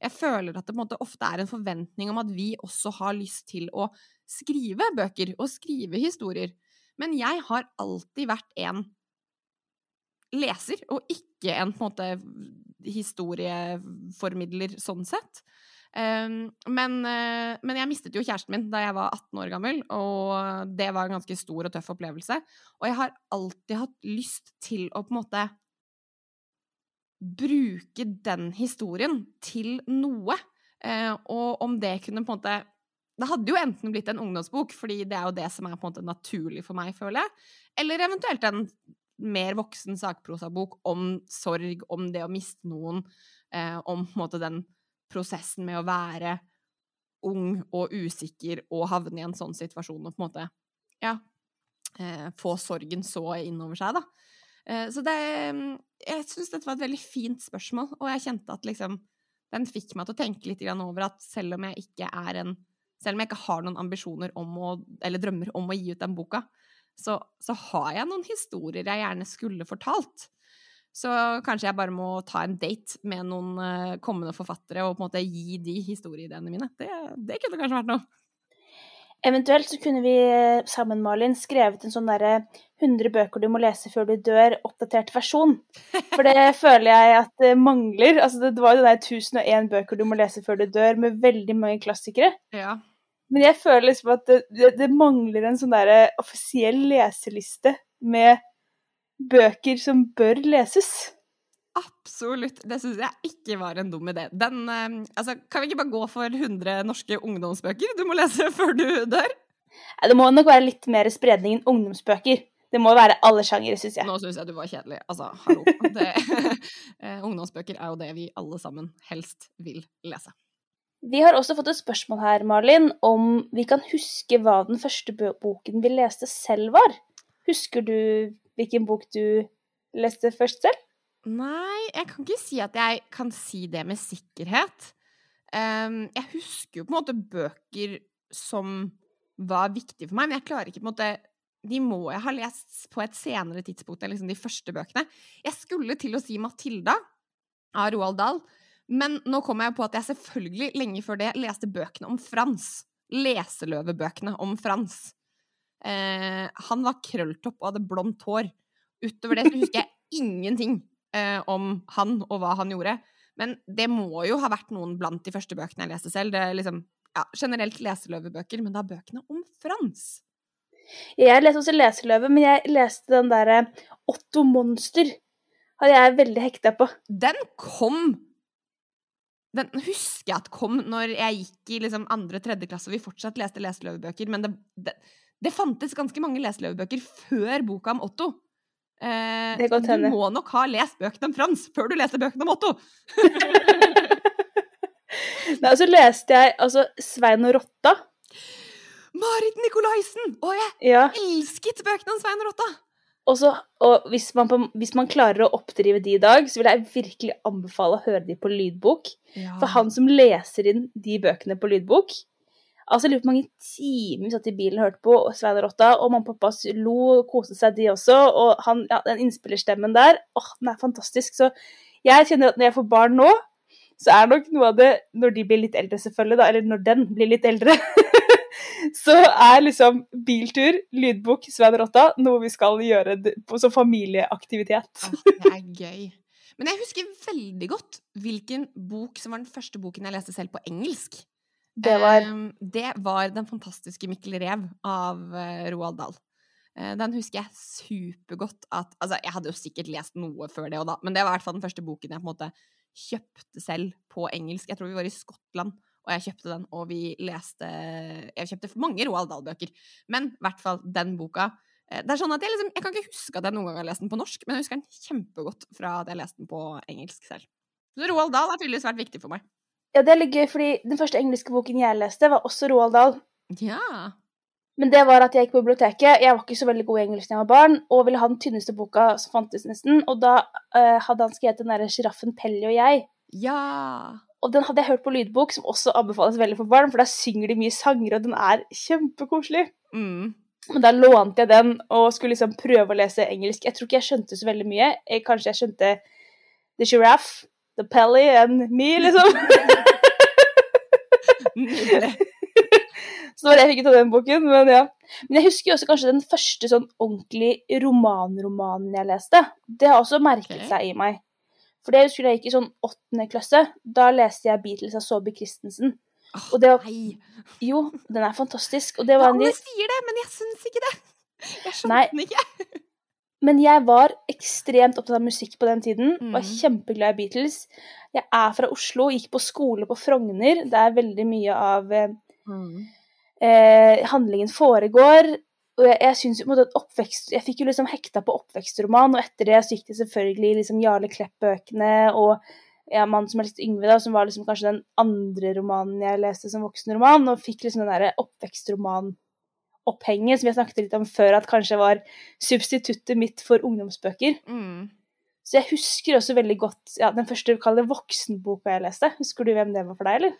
[SPEAKER 1] Jeg føler at det måte ofte er en forventning om at vi også har lyst til å skrive bøker og skrive historier. Men jeg har alltid vært en leser, og ikke en på en måte historieformidler sånn sett. Um, men, uh, men, jeg mistet jo kjæresten min da jeg var 18 år gammel, og det var en ganske stor og tøff opplevelse. Og jeg har alltid hatt lyst til å på en måte bruke den historien til noe. Uh, og om det kunne på en måte Det hadde jo enten blitt en ungdomsbok, fordi det er jo det som er på en måte naturlig for meg, føler jeg, eller eventuelt en mer voksen sakprosabok om sorg, om det å miste noen, uh, om på en måte den prosessen med å være ung og usikker og havne i en sånn situasjon og på en måte ja, eh, få sorgen så innover seg, da. Eh, så det Jeg syns dette var et veldig fint spørsmål, og jeg kjente at liksom Den fikk meg til å tenke litt over at selv om jeg ikke er en Selv om jeg ikke har noen ambisjoner om å, eller drømmer om å gi ut den boka, så, så har jeg noen historier jeg gjerne skulle fortalt. Så kanskje jeg bare må ta en date med noen uh, kommende forfattere og på en måte gi de historieideene mine. Det, det kunne kanskje vært noe.
[SPEAKER 2] Eventuelt så kunne vi eh, sammen, Malin, skrevet en sånn derre 100 bøker du må lese før du dør, oppdatert versjon. For det føler jeg at det mangler. Altså, det var jo det der 1001 bøker du må lese før du dør, med veldig mange klassikere.
[SPEAKER 1] Ja.
[SPEAKER 2] Men jeg føler liksom at det, det, det mangler en sånn derre offisiell leseliste med bøker som bør leses.
[SPEAKER 1] Absolutt. Det syns jeg ikke var en dum idé. Den, eh, altså, kan vi ikke bare gå for 100 norske ungdomsbøker du må lese før du dør?
[SPEAKER 2] Det må nok være litt mer spredning enn ungdomsbøker. Det må være alle sjangere, syns jeg.
[SPEAKER 1] Nå syns jeg du var kjedelig. Altså, hallo. Det, eh, ungdomsbøker er jo det vi alle sammen helst vil lese.
[SPEAKER 2] Vi har også fått et spørsmål her, Malin, om vi kan huske hva den første boken vi leste selv var. Husker du hvilken bok du leste først selv?
[SPEAKER 1] Nei, jeg kan ikke si at jeg kan si det med sikkerhet. Um, jeg husker jo på en måte bøker som var viktige for meg, men jeg klarer ikke på en måte De må jeg ha lest på et senere tidspunkt enn liksom de første bøkene. Jeg skulle til å si Matilda av Roald Dahl, men nå kom jeg på at jeg selvfølgelig lenge før det leste bøkene om Frans. Leseløvebøkene om Frans. Eh, han var krølltopp og hadde blondt hår. Utover det så husker jeg ingenting eh, om han og hva han gjorde. Men det må jo ha vært noen blant de første bøkene jeg leste selv. Det er liksom, ja, generelt leseløvebøker, men da bøkene om Frans.
[SPEAKER 2] Jeg leste også Leseløve, men jeg leste den derre Otto Monster. Hadde jeg veldig hekta på.
[SPEAKER 1] Den kom Den husker jeg at kom når jeg gikk i liksom andre-tredje klasse og vi fortsatt leste leseløvebøker, men det, det, det fantes ganske mange leseløvebøker før boka om Otto. Eh,
[SPEAKER 2] Det godt
[SPEAKER 1] du må nok ha lest bøkene om Frans før du leser bøkene om Otto!
[SPEAKER 2] Nei, og så leste jeg altså Svein og Rotta.
[SPEAKER 1] Marit Nikolaisen! Å, jeg
[SPEAKER 2] Ja.
[SPEAKER 1] elsket bøkene om Svein og Rotta!
[SPEAKER 2] Og, så, og hvis, man hvis man klarer å oppdrive de i dag, så vil jeg virkelig anbefale å høre de på lydbok. For han som leser inn de bøkene på lydbok Altså, jeg lurer på hvor mange timer vi satt i bilen og hørte på Svein og Rotta, og mamma og pappa lo og koste seg, de også. Og han, ja, den innspillerstemmen der, åh, den er fantastisk. Så jeg kjenner at når jeg får barn nå, så er nok noe av det, når de blir litt eldre selvfølgelig, da, eller når den blir litt eldre, så er liksom biltur, lydbok, Svein og Rotta noe vi skal gjøre som familieaktivitet.
[SPEAKER 1] Åh, det er gøy. Men jeg husker veldig godt hvilken bok som var den første boken jeg leste selv på engelsk.
[SPEAKER 2] Det var
[SPEAKER 1] Ehm, det var Den fantastiske Mikkel Rev av eh, Roald Dahl. Eh, den husker jeg supergodt at Altså, jeg hadde jo sikkert lest noe før det òg, da, men det var i hvert fall den første boken jeg på en måte kjøpte selv på engelsk. Jeg tror vi var i Skottland, og jeg kjøpte den, og vi leste Jeg kjøpte mange Roald Dahl-bøker, men i hvert fall den boka. Eh, Det er sånn at Jeg liksom, jeg kan ikke huske at jeg noen gang har lest den på norsk, men jeg husker den kjempegodt fra at jeg leste den på engelsk selv. Så Roald Dahl har tydeligvis vært viktig for meg.
[SPEAKER 2] Ja, det er litt gøy, fordi den første engelske boken jeg leste, var også Roald Dahl.
[SPEAKER 1] Ja.
[SPEAKER 2] Men det var at jeg gikk på biblioteket. Jeg var ikke så veldig god i engelsk da jeg var barn, og ville ha den tynneste boka som fantes, nesten. Og da uh, hadde han skrevet den derre 'Sjiraffen Pelly og jeg'.
[SPEAKER 1] Ja.
[SPEAKER 2] Og den hadde jeg hørt på lydbok, som også anbefales veldig for barn, for da synger de mye sanger, og den er kjempekoselig.
[SPEAKER 1] Mm.
[SPEAKER 2] Men da lånte jeg den og skulle liksom prøve å lese engelsk. Jeg tror ikke jeg skjønte så veldig mye. Jeg, kanskje jeg skjønte The Giraffe, The Pelly and Me, liksom. Så det var det jeg fikk ut av den boken, men ja. Men jeg husker jo også kanskje den første sånn ordentlig romanromanen jeg leste. Det har også merket
[SPEAKER 1] okay.
[SPEAKER 2] seg i meg. For det husker jeg gikk i sånn åttende klasse. Da leste jeg Beatles av Saabye Christensen.
[SPEAKER 1] Oh,
[SPEAKER 2] Og det var-. Jo, den er fantastisk. Og det
[SPEAKER 1] Ja,
[SPEAKER 2] var en
[SPEAKER 1] alle sier det, men jeg syns ikke det. Jeg skjønte den ikke.
[SPEAKER 2] Men jeg var ekstremt opptatt av musikk på den tiden. Var
[SPEAKER 1] Mhm.
[SPEAKER 2] kjempeglad i Beatles. Jeg er fra Oslo, gikk på skole på Frogner. Det er veldig mye av eh, eh, handlingen foregår. Og jeg, jeg synes på at oppvekst Jeg fikk jo liksom hekta på oppvekstroman, og etter det så gikk det selvfølgelig liksom Jarle Klepp-bøkene og ja, Mann som helst Yngve, da, som var liksom kanskje den andre romanen jeg leste som voksenroman, og fikk liksom den derre oppvekstroman-opphenget som jeg snakket litt om før, at kanskje var substituttet mitt for ungdomsbøker.
[SPEAKER 1] Mm.
[SPEAKER 2] Så jeg husker også veldig godt ja, den første kall voksenboka jeg leste. Husker du hvem det var for deg, eller?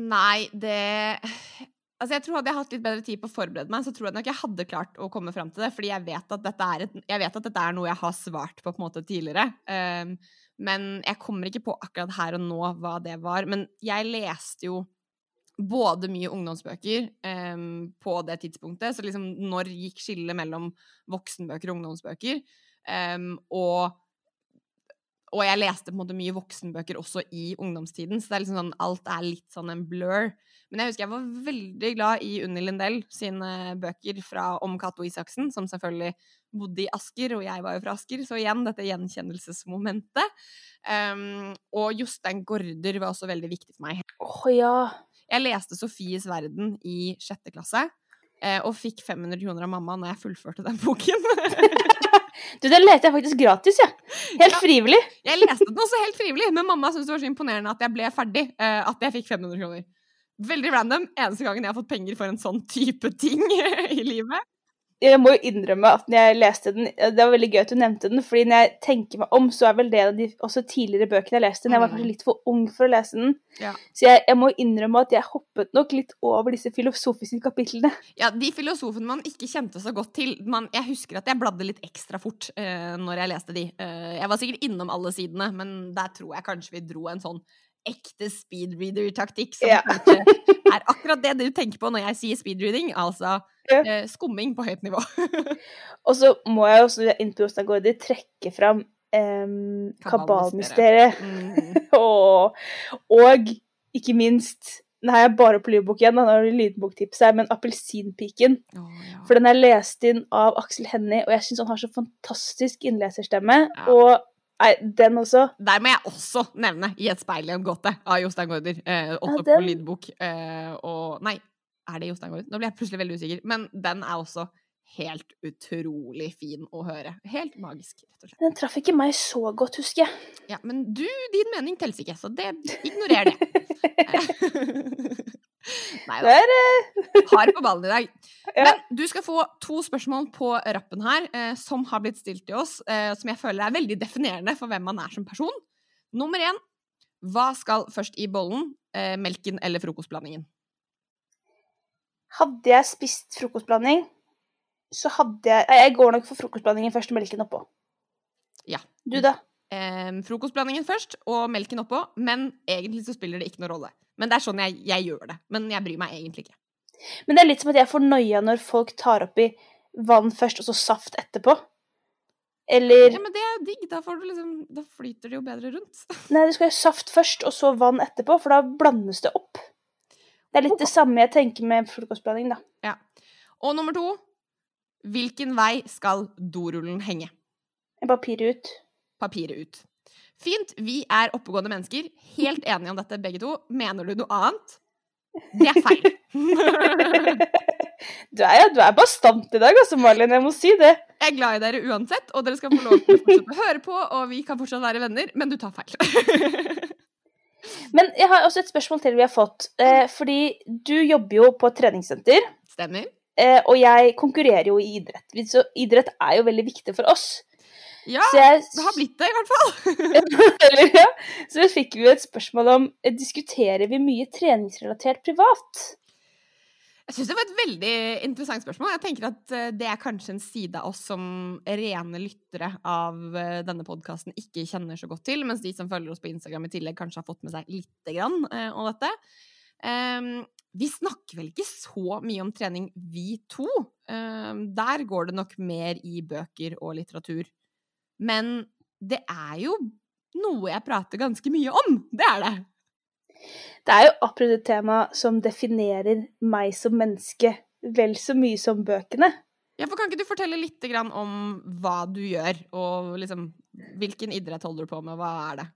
[SPEAKER 1] Nei, det Altså, jeg tror Hadde jeg hatt litt bedre tid på å forberede meg, så tror jeg nok jeg hadde klart å komme fram til det. Fordi jeg vet at dette er, et, at dette er noe jeg har svart på på en måte tidligere. Um, men jeg kommer ikke på akkurat her og nå hva det var. Men jeg leste jo både mye ungdomsbøker um, på det tidspunktet. Så liksom når gikk skillet mellom voksenbøker og ungdomsbøker? Um, og, og jeg leste på en måte mye voksenbøker også i ungdomstiden, så er liksom sånn, alt er litt sånn en blur. Men jeg husker jeg var veldig glad i Unni Lindell sine bøker fra, om Cato Isaksen, som selvfølgelig bodde i Asker, og jeg var jo fra Asker, så igjen dette gjenkjennelsesmomentet. Um, og Jostein Gaarder var også veldig viktig for meg.
[SPEAKER 2] Åh, oh, ja.
[SPEAKER 1] Jeg leste Sofies verden i sjette klasse, eh, og fikk 500 kroner av mamma når jeg fullførte den boken.
[SPEAKER 2] du, den leste jeg faktisk gratis, jeg. Ja. Helt ja, frivillig.
[SPEAKER 1] jeg leste den også helt frivillig, men mamma syntes det var så imponerende at jeg ble ferdig, eh, at jeg fikk 500 kroner. Veldig random. Eneste gangen jeg har fått penger for en sånn type ting i livet
[SPEAKER 2] jeg må jo innrømme at når jeg leste den Det var veldig gøy at du nevnte den, fordi når jeg tenker meg om, så er vel det av de også tidligere bøkene jeg leste. Men jeg var kanskje mm. litt for ung for å lese den. Ja. Så jeg, jeg, må innrømme at jeg hoppet nok litt over disse filosofiske kapitlene.
[SPEAKER 1] Ja, de filosofene man ikke kjente så godt til. Man, jeg husker at jeg bladde litt ekstra fort uh, når jeg leste de. Uh, jeg var sikkert innom alle sidene, men der tror jeg kanskje vi dro en sånn ekte speedreader-taktikk, som ja. er akkurat det du tenker på når jeg sier speedreading, altså ja. eh, skumming på høyt nivå.
[SPEAKER 2] og så må jeg også inn på Jostein Gaarder trekke fram eh, kabalmysteriet. Mm. og, og ikke minst nå er bare på lydbok igjen, da har du lydboktips her, men 'Appelsinpiken'. Oh, ja. For den er lest inn av Aksel Hennie, og jeg syns han har så fantastisk innleserstemme. Og Nei, den også.
[SPEAKER 1] Der må jeg også nevne 'I et speil i en gåte' av Jostein Gaarder. Eh, også ja, på lydbok. Eh, og Nei, er det Jostein Gaarder? Nå blir jeg plutselig veldig usikker. Men den er også helt utrolig fin å høre. Helt magisk, rett og slett.
[SPEAKER 2] Den traff ikke meg så godt, husker jeg.
[SPEAKER 1] Ja, men du, din mening teller ikke, så det, ignorer det. Nei da. Hard på ballen i dag. Ja. Men du skal få to spørsmål på rappen her eh, som har blitt stilt til oss, eh, som jeg føler er veldig definerende for hvem man er som person. Nummer én hva skal først i bollen? Eh, melken eller frokostblandingen?
[SPEAKER 2] Hadde jeg spist frokostblanding, så hadde jeg Jeg går nok for frokostblandingen først og melken oppå.
[SPEAKER 1] Ja.
[SPEAKER 2] Du, da?
[SPEAKER 1] Eh, frokostblandingen først og melken oppå, men egentlig så spiller det ikke noen rolle. Men det er sånn jeg, jeg, gjør det. Men jeg bryr meg egentlig ikke.
[SPEAKER 2] Men det er litt som at jeg får noia når folk tar oppi vann først, og så saft etterpå. Eller
[SPEAKER 1] Ja, men det er digg. Da, liksom, da flyter det jo bedre rundt.
[SPEAKER 2] Nei, du skal ha saft først, og så vann etterpå, for da blandes det opp. Det er litt det samme jeg tenker med frokostblanding, da.
[SPEAKER 1] Ja. Og nummer to Hvilken vei skal dorullen henge?
[SPEAKER 2] Papiret ut.
[SPEAKER 1] Papiret ut. Fint, vi er oppegående mennesker. Helt enige om dette, begge to. Mener du noe annet? Det er feil.
[SPEAKER 2] du er, du er bastant i dag, altså, Malin. Jeg må si det.
[SPEAKER 1] Jeg er glad i dere uansett, og dere skal få lov til å fortsette å høre på, og vi kan fortsatt være venner, men du tar feil.
[SPEAKER 2] men jeg har også et spørsmål til vi har fått. Eh, fordi du jobber jo på et treningssenter.
[SPEAKER 1] Stemmer.
[SPEAKER 2] Eh, og jeg konkurrerer jo i idrett. Så idrett er jo veldig viktig for oss.
[SPEAKER 1] Ja, jeg, det har blitt det, i hvert fall.
[SPEAKER 2] eller, ja. Så fikk vi et spørsmål om eh, diskuterer vi mye treningsrelatert privat.
[SPEAKER 1] Jeg syns det var et veldig interessant spørsmål. Jeg tenker at eh, Det er kanskje en side av oss som rene lyttere av eh, denne podkasten ikke kjenner så godt til, mens de som følger oss på Instagram i tillegg kanskje har fått med seg lite grann om dette. Um, vi snakker vel ikke så mye om trening, vi to. Um, der går det nok mer i bøker og litteratur. Men det er jo noe jeg prater ganske mye om. Det er det.
[SPEAKER 2] Det er jo akkurat et tema som definerer meg som menneske vel så mye som bøkene.
[SPEAKER 1] Ja, for Kan ikke du fortelle litt om hva du gjør, og liksom, hvilken idrett holder du på med? Hva er det?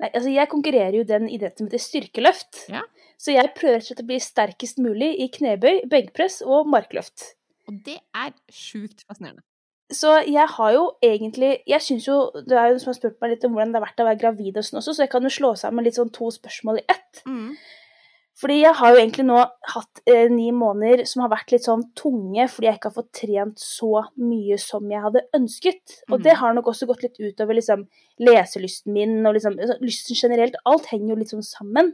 [SPEAKER 2] Nei, altså Jeg konkurrerer jo den idretten som heter styrkeløft. Ja. Så jeg prøver å bli sterkest mulig i knebøy, benkpress og markløft.
[SPEAKER 1] Og det er sjukt fascinerende.
[SPEAKER 2] Så jeg har jo egentlig Jeg syns jo Det er jo noen som har spurt meg litt om hvordan det har vært å være gravid og sånn også, så jeg kan jo slå sammen litt sånn to spørsmål i ett. Mm. Fordi jeg har jo egentlig nå hatt eh, ni måneder som har vært litt sånn tunge fordi jeg ikke har fått trent så mye som jeg hadde ønsket. Mm. Og det har nok også gått litt utover liksom leselysten min og liksom altså, lysten generelt. Alt henger jo litt sånn sammen.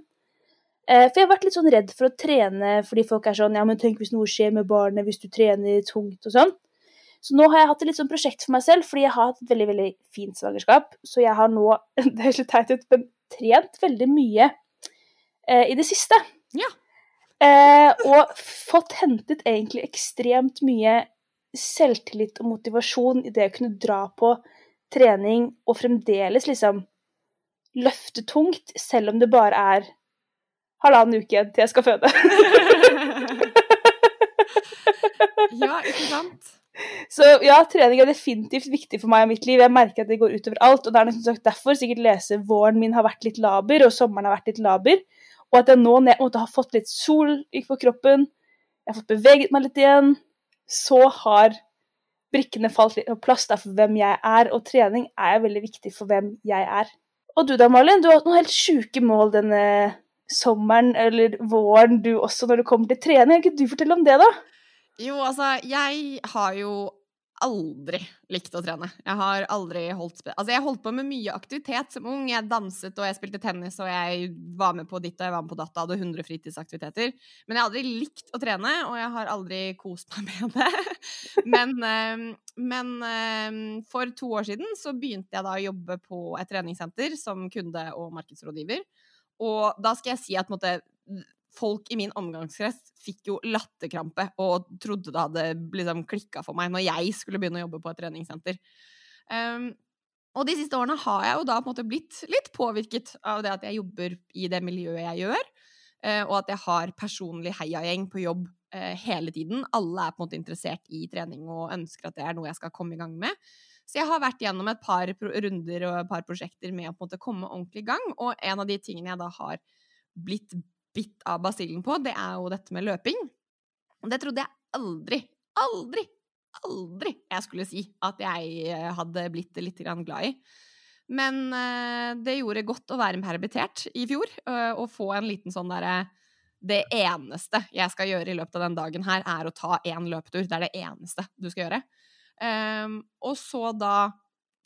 [SPEAKER 2] Eh, for jeg har vært litt sånn redd for å trene fordi folk er sånn Ja, men tenk hvis noe skjer med barnet hvis du trener tungt og sånn. Så nå har jeg hatt et litt sånn prosjekt for meg selv, fordi jeg har hatt et veldig veldig fint svangerskap. Så jeg har nå det er litt teit ut, men trent veldig mye eh, i det siste.
[SPEAKER 1] Ja.
[SPEAKER 2] Eh, og fått hentet egentlig ekstremt mye selvtillit og motivasjon i det å kunne dra på trening og fremdeles liksom løfte tungt, selv om det bare er halvannen uke igjen til jeg skal føde.
[SPEAKER 1] ja, ikke sant?
[SPEAKER 2] Så ja, trening er definitivt viktig for meg i mitt liv. Jeg merker at det går utover alt. Og det er nesten derfor sikkert lese våren min har vært litt laber, og sommeren har vært litt laber. Og at jeg nå når måtte har fått litt sol på kroppen, jeg har fått beveget meg litt igjen, så har brikkene falt litt på plass for hvem jeg er. Og trening er veldig viktig for hvem jeg er. Og du da, Malin, du har hatt noen helt sjuke mål denne sommeren eller våren du også når det kommer til trening. Kan ikke du fortelle om det, da?
[SPEAKER 1] Jo, altså, jeg har jo aldri likt å trene. Jeg har aldri holdt Altså, jeg holdt på med mye aktivitet som ung. Jeg danset, og jeg spilte tennis, og jeg var med på ditt og jeg var med på datt. hadde 100 fritidsaktiviteter. Men jeg har aldri likt å trene, og jeg har aldri kost meg med det. men, ehm, men ehm, for to år siden så begynte jeg da å jobbe på et treningssenter som kunde- og markedsrådgiver. Og da skal jeg si at måte, folk i min omgangskrets fikk jo latterkrampe og trodde det hadde liksom klikka for meg når jeg skulle begynne å jobbe på et treningssenter. Um, og de siste årene har jeg jo da på en måte blitt litt påvirket av det at jeg jobber i det miljøet jeg gjør, uh, og at jeg har personlig heiagjeng på jobb uh, hele tiden. Alle er på en måte interessert i trening og ønsker at det er noe jeg skal komme i gang med. Så jeg har vært gjennom et par runder og et par prosjekter med å på en måte komme ordentlig i gang. Og en av de tingene jeg da har blitt bitt av basillen på, det er jo dette med løping. Det trodde jeg aldri, aldri, aldri jeg skulle si at jeg eh, hadde blitt litt glad i. Men uh, det gjorde godt å være permittert i fjor uh, og få en liten sånn derre Det eneste jeg skal gjøre i løpet av den dagen her, er å ta én løpetur. Det er det eneste du skal gjøre. Um, og så da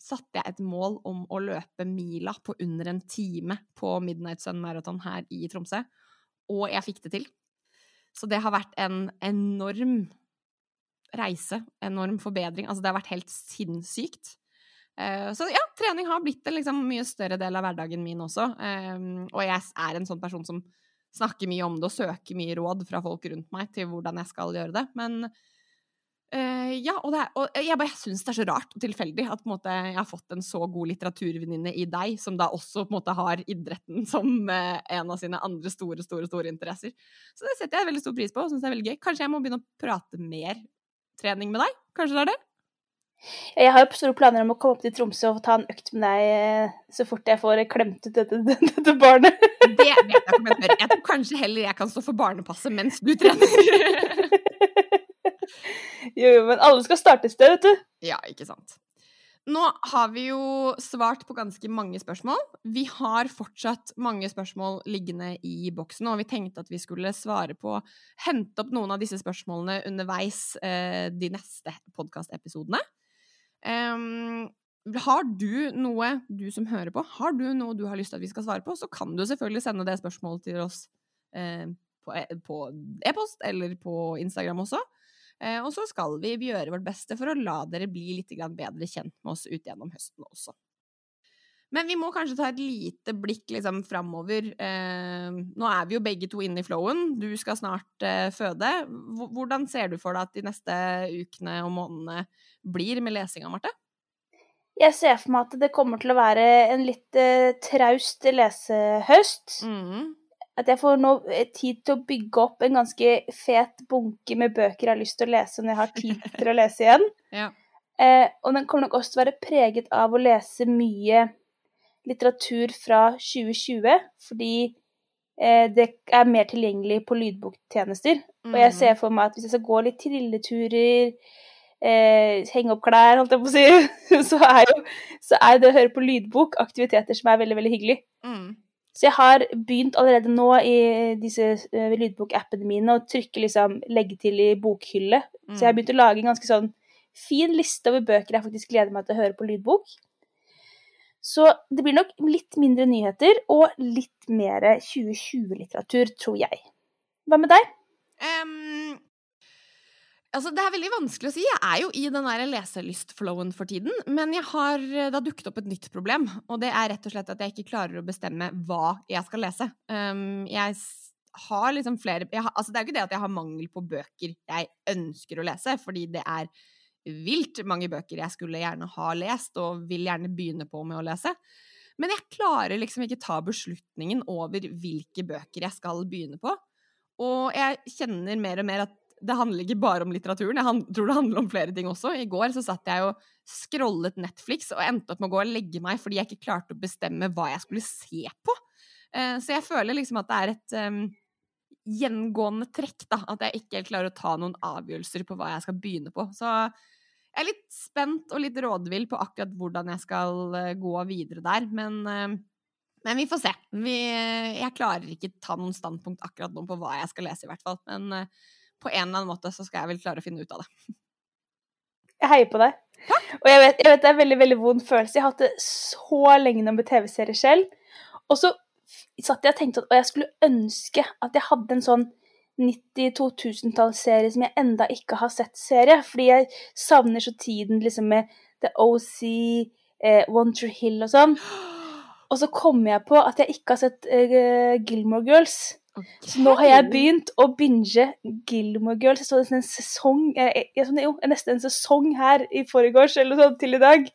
[SPEAKER 1] satte jeg et mål om å løpe mila på under en time på Midnight Sun Marathon her i Tromsø og jeg fikk det til. Så det har vært en enorm reise, enorm forbedring. Altså, det har vært helt sinnssykt. Uh, så ja, trening har blitt en liksom, mye større del av hverdagen min også. Um, og jeg er en sånn person som snakker mye om det og søker mye råd fra folk rundt meg til hvordan jeg skal gjøre det. Men Uh, ja, og, er, og, jeg bare syns det er så rart og tilfeldig at måte, jeg har fått en så god litteraturvenninne i deg, som da også måte, har idretten som uh, en av sine andre store, store store interesser. Så det setter jeg veldig stor pris på og syns det er veldig gøy. Kanskje jeg må begynne å prate mer trening med deg? Kanskje det er det?
[SPEAKER 2] Jeg har jo store planer om å komme opp til Tromsø og ta en økt med deg eh, så fort jeg får klemt ut dette, dette barnet.
[SPEAKER 1] Det vet jeg ikke om jeg tør. Jeg tror kanskje heller jeg kan stå for barnepasset mens du trener.
[SPEAKER 2] jo, jo, men alle skal starte et sted, vet du.
[SPEAKER 1] Ja, ikke sant. Nå har vi jo svart på ganske mange spørsmål. Vi har fortsatt mange spørsmål liggende i boksen, og vi tenkte at vi skulle svare på Hente opp noen av disse spørsmålene underveis eh, de neste podkastepisodene. Um, har du noe, du som hører på, har du noe du har lyst til at vi skal svare på, så kan du selvfølgelig sende det spørsmålet til oss eh, på e-post eller på Instagram også. Eh, og så skal vi gjøre vårt beste for å la dere bli litt bedre kjent med oss ut gjennom høsten også. Men vi må kanskje ta et lite blikk liksom framover. Eh, nå er vi jo begge to inne i flowen. Du skal snart eh, føde. Hvordan ser du for deg at de neste ukene og månedene blir med lesinga, Marte?
[SPEAKER 2] Jeg ser for meg at det kommer til å være en litt traust lesehøst. Mm at jeg får nå eh, tid til å bygge opp en ganske fet bunke med bøker jeg har lyst til å lese når jeg har tid til å lese igjen.
[SPEAKER 1] Ja.
[SPEAKER 2] Eh, og den kommer nok også til å være preget av å lese mye litteratur fra 2020, fordi eh, det er mer tilgjengelig på lydboktjenester. Mm. Og jeg ser mm. for meg at hvis jeg skal gå litt trilleturer, eh, henge opp klær, holdt jeg på å si, så er jo så er det å høre på lydbok aktiviteter som er veldig, veldig hyggelig. Mm. Så jeg har begynt allerede nå i disse uh, lydbokappene mine å trykke liksom legge til i bokhylle. Mm. Så jeg har mm. begynt å lage en ganske sånn fin liste over bøker jeg faktisk gleder meg til å høre på lydbok. Så det blir nok litt mindre nyheter og litt mer 2020-litteratur, tror jeg. Hva med deg?
[SPEAKER 1] Um, Altså, det er veldig vanskelig å si. Jeg er jo i den der leselystflowen for tiden. Men har, det har dukket opp et nytt problem, og det er rett og slett at jeg ikke klarer å bestemme hva jeg skal lese. Um, jeg har liksom flere har, altså Det er jo ikke det at jeg har mangel på bøker jeg ønsker å lese, fordi det er vilt mange bøker jeg skulle gjerne ha lest, og vil gjerne begynne på med å lese. Men jeg klarer liksom ikke ta beslutningen over hvilke bøker jeg skal begynne på. Og jeg kjenner mer og mer at det handler ikke bare om litteraturen, jeg tror det handler om flere ting også. I går så satt jeg og scrollet Netflix og endte opp med å gå og legge meg fordi jeg ikke klarte å bestemme hva jeg skulle se på. Eh, så jeg føler liksom at det er et um, gjengående trekk, da. At jeg ikke helt klarer å ta noen avgjørelser på hva jeg skal begynne på. Så jeg er litt spent og litt rådvill på akkurat hvordan jeg skal uh, gå videre der. Men, uh, men vi får se. Vi, jeg klarer ikke ta noen standpunkt akkurat nå på hva jeg skal lese, i hvert fall. Men på en eller annen måte så skal jeg vel klare å finne ut av det.
[SPEAKER 2] Jeg heier på deg. Takk. Og jeg vet, jeg vet, det er en veldig veldig vond følelse. Jeg har hatt det så lenge nå med TV-serier selv. Og så satt jeg og tenkte at jeg skulle ønske at jeg hadde en sånn 90-2000-tallsserie som jeg enda ikke har sett serie. Fordi jeg savner så tiden liksom med The OC, eh, One True Hill og sånn. Og så kom jeg på at jeg ikke har sett eh, Gilmore Girls. Okay. Så nå har jeg begynt å binge Gilmore Girls. Jeg så nesten en sesong jeg, jeg, jo, nesten en sesong her i forgårs eller noe sånt til i dag.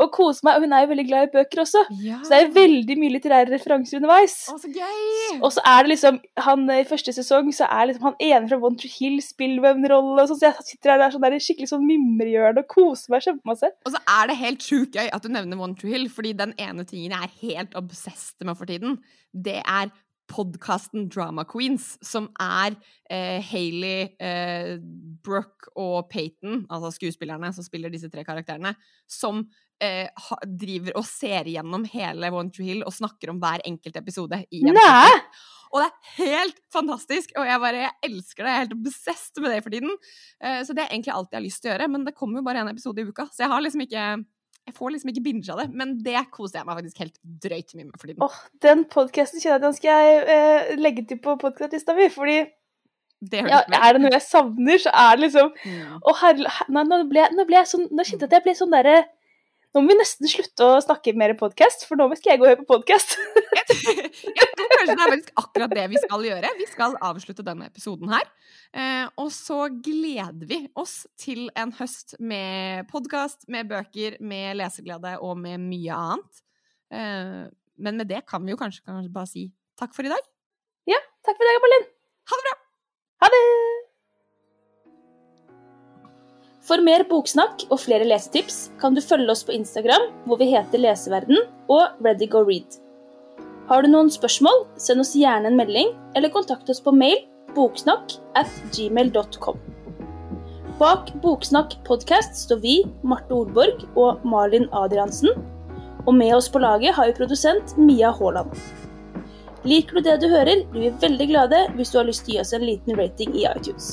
[SPEAKER 2] Og kose meg. Og hun er jo veldig glad i bøker også, ja. så det er veldig mye litterære referanser underveis.
[SPEAKER 1] Å, så gøy!
[SPEAKER 2] Og så er det liksom han I første sesong så er liksom han ene fra One Tree Hill spiller en rolle, så jeg sitter her der, sånn der skikkelig sånn mimrehjørne og koser meg kjempemasse.
[SPEAKER 1] Og så er det helt sjukt gøy at du nevner One Tree Hill, fordi den ene tingen jeg er helt obsessed med for tiden, det er podkasten Drama Queens, som er eh, Hayley, eh, Brooke og Peyton, altså skuespillerne som spiller disse tre karakterene, som eh, ha, driver og ser gjennom hele One Tree Hill og snakker om hver enkelt episode. i en
[SPEAKER 2] Nei!
[SPEAKER 1] Og det er helt fantastisk, og jeg bare jeg elsker det. Jeg er helt obsessed med det for tiden. Eh, så det er egentlig alt jeg har lyst til å gjøre, men det kommer jo bare én episode i uka, så jeg har liksom ikke jeg får liksom ikke binge av det, men det koser jeg meg faktisk helt drøyt mye med for tiden.
[SPEAKER 2] Åh, den podkasten kjenner jeg at den skal jeg eh, legge til på podkastlista mi, fordi ja, er det noe jeg savner, så er det liksom mm. oh, herre Nå, nå, ble, nå ble jeg sånn Nå kjente jeg at jeg ble sånn derre nå må vi nesten slutte å snakke mer podkast, for nå skal jeg gå og høre på podkast.
[SPEAKER 1] jeg, tror kanskje det er akkurat det vi skal gjøre. Vi skal avslutte denne episoden her. Eh, og så gleder vi oss til en høst med podkast, med bøker, med leseglede og med mye annet. Eh, men med det kan vi jo kanskje, kanskje bare si takk for i dag.
[SPEAKER 2] Ja, takk for i dag, Malin.
[SPEAKER 1] Ha det bra.
[SPEAKER 2] Ha det. For mer boksnakk og flere lesetips kan du følge oss på Instagram, hvor vi heter Leseverden, og Ready Go Read. Har du noen spørsmål, send oss gjerne en melding, eller kontakt oss på mail boksnakk at gmail.com. Bak Boksnakk podkast står vi, Marte Olborg og Malin Adriansen. Og med oss på laget har vi produsent Mia Haaland. Liker du det du hører, blir vi veldig glade hvis du har lyst til å gi oss en liten rating i iTunes.